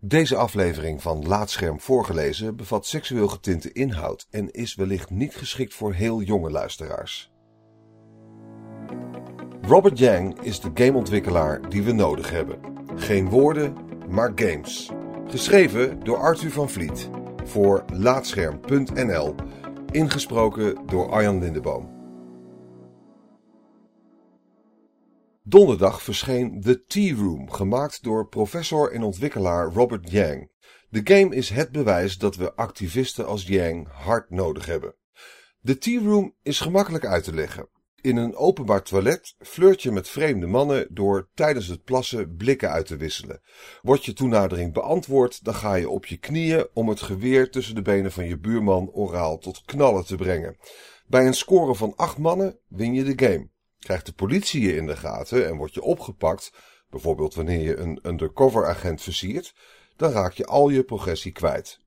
Deze aflevering van Laatscherm voorgelezen bevat seksueel getinte inhoud en is wellicht niet geschikt voor heel jonge luisteraars. Robert Yang is de gameontwikkelaar die we nodig hebben. Geen woorden, maar games. Geschreven door Arthur van Vliet voor Laatscherm.nl. Ingesproken door Arjan Lindeboom. Donderdag verscheen The Tea Room, gemaakt door professor en ontwikkelaar Robert Yang. De game is het bewijs dat we activisten als Yang hard nodig hebben. The Tea Room is gemakkelijk uit te leggen. In een openbaar toilet flirt je met vreemde mannen door tijdens het plassen blikken uit te wisselen. Wordt je toenadering beantwoord, dan ga je op je knieën om het geweer tussen de benen van je buurman oraal tot knallen te brengen. Bij een score van acht mannen win je de game. Krijgt de politie je in de gaten en word je opgepakt, bijvoorbeeld wanneer je een undercover agent versiert, dan raak je al je progressie kwijt.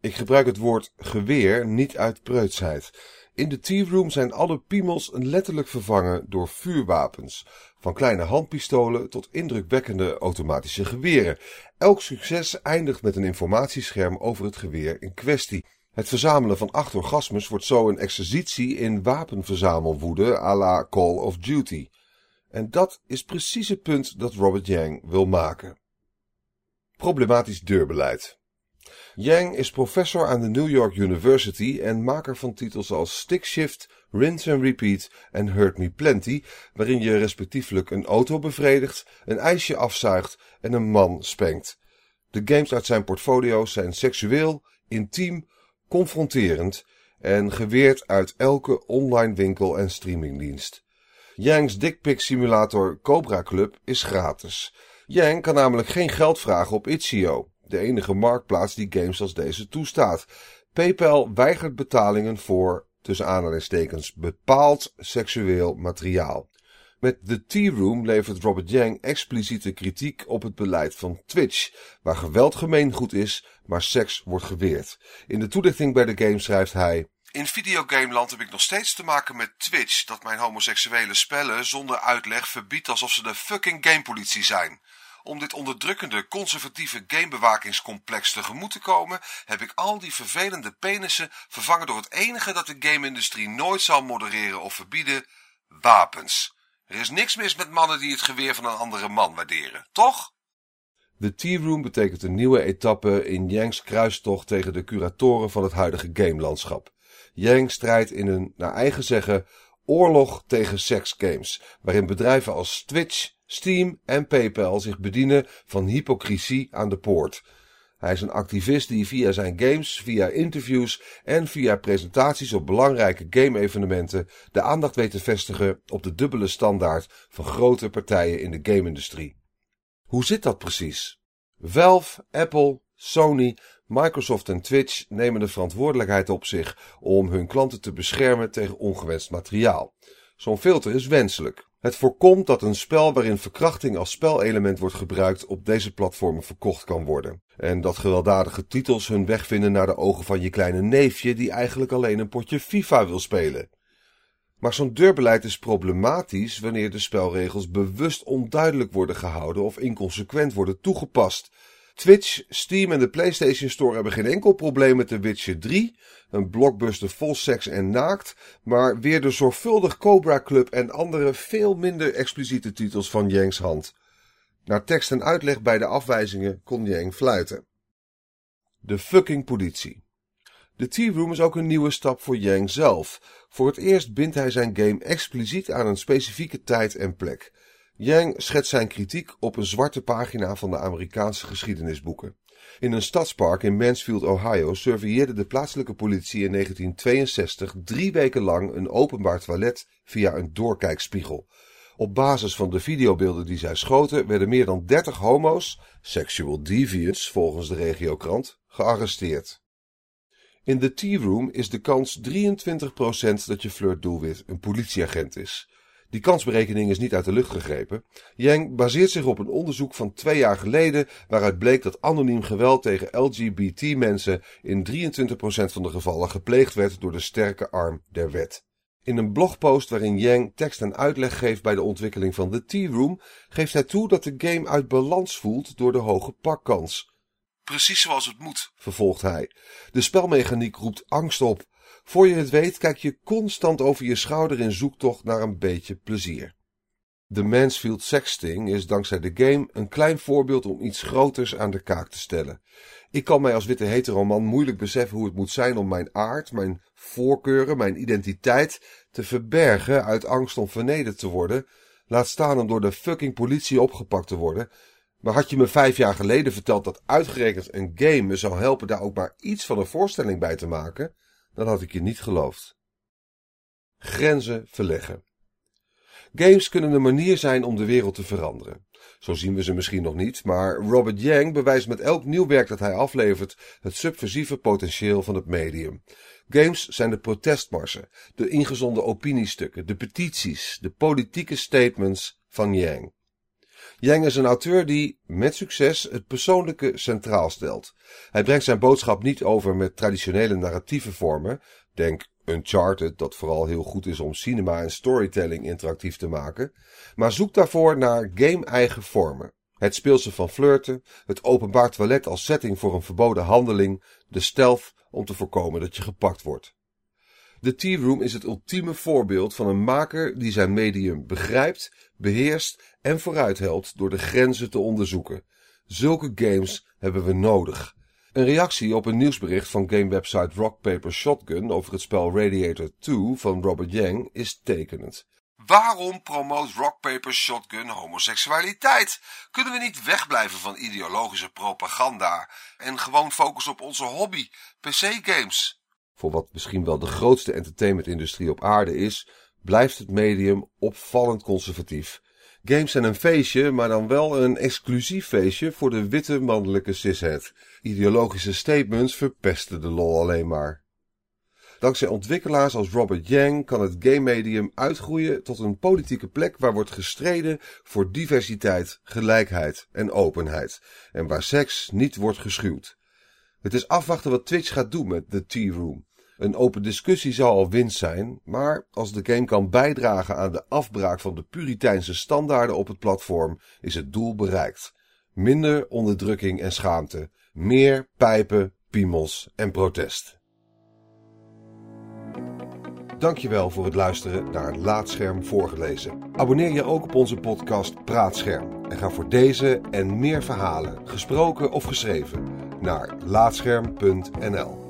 Ik gebruik het woord geweer niet uit preutsheid. In de Tea-room zijn alle piemels letterlijk vervangen door vuurwapens, van kleine handpistolen tot indrukwekkende automatische geweren. Elk succes eindigt met een informatiescherm over het geweer in kwestie. Het verzamelen van acht orgasmes wordt zo een exercitie in wapenverzamelwoede à la Call of Duty. En dat is precies het punt dat Robert Yang wil maken. Problematisch deurbeleid. Yang is professor aan de New York University en maker van titels als Stick Shift, Rinse and Repeat en Hurt Me Plenty, waarin je respectievelijk een auto bevredigt, een ijsje afzuigt en een man spenkt. De games uit zijn portfolio zijn seksueel, intiem, confronterend en geweerd uit elke online winkel en streamingdienst. Yang's dickpic simulator Cobra Club is gratis. Yang kan namelijk geen geld vragen op Itch.io, de enige marktplaats die games als deze toestaat. PayPal weigert betalingen voor, tussen aanhalingstekens, bepaald seksueel materiaal. Met The Tea Room levert Robert Yang expliciete kritiek op het beleid van Twitch, waar geweld gemeengoed is, maar seks wordt geweerd. In de toelichting bij de game schrijft hij... In videogameland heb ik nog steeds te maken met Twitch, dat mijn homoseksuele spellen zonder uitleg verbiedt alsof ze de fucking gamepolitie zijn. Om dit onderdrukkende, conservatieve gamebewakingscomplex tegemoet te komen, heb ik al die vervelende penissen vervangen door het enige dat de game-industrie nooit zal modereren of verbieden: wapens. Er is niks mis met mannen die het geweer van een andere man waarderen, toch? De Tea Room betekent een nieuwe etappe in Yangs kruistocht tegen de curatoren van het huidige gamelandschap. Yang strijdt in een, naar eigen zeggen, oorlog tegen seksgames, waarin bedrijven als Twitch, Steam en PayPal zich bedienen van hypocrisie aan de poort. Hij is een activist die via zijn games, via interviews en via presentaties op belangrijke game-evenementen de aandacht weet te vestigen op de dubbele standaard van grote partijen in de game-industrie. Hoe zit dat precies? Valve, Apple, Sony, Microsoft en Twitch nemen de verantwoordelijkheid op zich om hun klanten te beschermen tegen ongewenst materiaal. Zo'n filter is wenselijk. Het voorkomt dat een spel waarin verkrachting als spelelement wordt gebruikt op deze platformen verkocht kan worden. En dat gewelddadige titels hun weg vinden naar de ogen van je kleine neefje die eigenlijk alleen een potje FIFA wil spelen. Maar zo'n deurbeleid is problematisch wanneer de spelregels bewust onduidelijk worden gehouden of inconsequent worden toegepast. Twitch, Steam en de PlayStation Store hebben geen enkel probleem met The Witcher 3, een blockbuster vol seks en naakt, maar weer de zorgvuldig Cobra Club en andere veel minder expliciete titels van Yangs hand. Naar tekst en uitleg bij de afwijzingen kon Yang fluiten. De fucking politie. De Tea Room is ook een nieuwe stap voor Yang zelf. Voor het eerst bindt hij zijn game expliciet aan een specifieke tijd en plek. Yang schetst zijn kritiek op een zwarte pagina van de Amerikaanse geschiedenisboeken. In een stadspark in Mansfield, Ohio, surveilleerde de plaatselijke politie in 1962 drie weken lang een openbaar toilet via een doorkijkspiegel. Op basis van de videobeelden die zij schoten werden meer dan 30 homo's, sexual deviants volgens de regiokrant, gearresteerd. In de Tea Room is de kans 23% dat je flirtdoelwit een politieagent is. Die kansberekening is niet uit de lucht gegrepen. Yang baseert zich op een onderzoek van twee jaar geleden waaruit bleek dat anoniem geweld tegen LGBT-mensen in 23% van de gevallen gepleegd werd door de sterke arm der wet. In een blogpost waarin Yang tekst en uitleg geeft bij de ontwikkeling van de Tea Room, geeft hij toe dat de game uit balans voelt door de hoge pakkans. Precies zoals het moet, vervolgt hij. De spelmechaniek roept angst op. Voor je het weet kijk je constant over je schouder in zoektocht naar een beetje plezier. De Mansfield Sexting is dankzij de game een klein voorbeeld om iets groters aan de kaak te stellen. Ik kan mij als witte heteroman moeilijk beseffen hoe het moet zijn om mijn aard, mijn voorkeuren, mijn identiteit te verbergen uit angst om vernederd te worden, laat staan om door de fucking politie opgepakt te worden. Maar had je me vijf jaar geleden verteld dat uitgerekend een game me zou helpen daar ook maar iets van een voorstelling bij te maken, dan had ik je niet geloofd. Grenzen verleggen. Games kunnen een manier zijn om de wereld te veranderen. Zo zien we ze misschien nog niet, maar Robert Yang bewijst met elk nieuw werk dat hij aflevert het subversieve potentieel van het medium. Games zijn de protestmarsen, de ingezonden opiniestukken, de petities, de politieke statements van Yang. Yang is een auteur die, met succes, het persoonlijke centraal stelt. Hij brengt zijn boodschap niet over met traditionele narratieve vormen, denk Uncharted, dat vooral heel goed is om cinema en storytelling interactief te maken, maar zoekt daarvoor naar game-eigen vormen. Het speelse van flirten, het openbaar toilet als setting voor een verboden handeling, de stealth om te voorkomen dat je gepakt wordt. De Tea Room is het ultieme voorbeeld van een maker die zijn medium begrijpt, beheerst en vooruithelpt door de grenzen te onderzoeken. Zulke games hebben we nodig. Een reactie op een nieuwsbericht van gamewebsite Rock Paper Shotgun over het spel Radiator 2 van Robert Yang is tekenend. Waarom promoot Rock Paper Shotgun homoseksualiteit? Kunnen we niet wegblijven van ideologische propaganda en gewoon focussen op onze hobby, PC-games? Voor wat misschien wel de grootste entertainmentindustrie op aarde is, blijft het medium opvallend conservatief. Games zijn een feestje, maar dan wel een exclusief feestje voor de witte mannelijke cishet. Ideologische statements verpesten de lol alleen maar. Dankzij ontwikkelaars als Robert Yang kan het game medium uitgroeien tot een politieke plek waar wordt gestreden voor diversiteit, gelijkheid en openheid. En waar seks niet wordt geschuwd. Het is afwachten wat Twitch gaat doen met The Tea Room. Een open discussie zou al winst zijn, maar als de game kan bijdragen aan de afbraak van de puriteinse standaarden op het platform, is het doel bereikt. Minder onderdrukking en schaamte, meer pijpen, piemels en protest. Dankjewel voor het luisteren naar Laatscherm voorgelezen. Abonneer je ook op onze podcast Praatscherm en ga voor deze en meer verhalen, gesproken of geschreven, naar laatscherm.nl.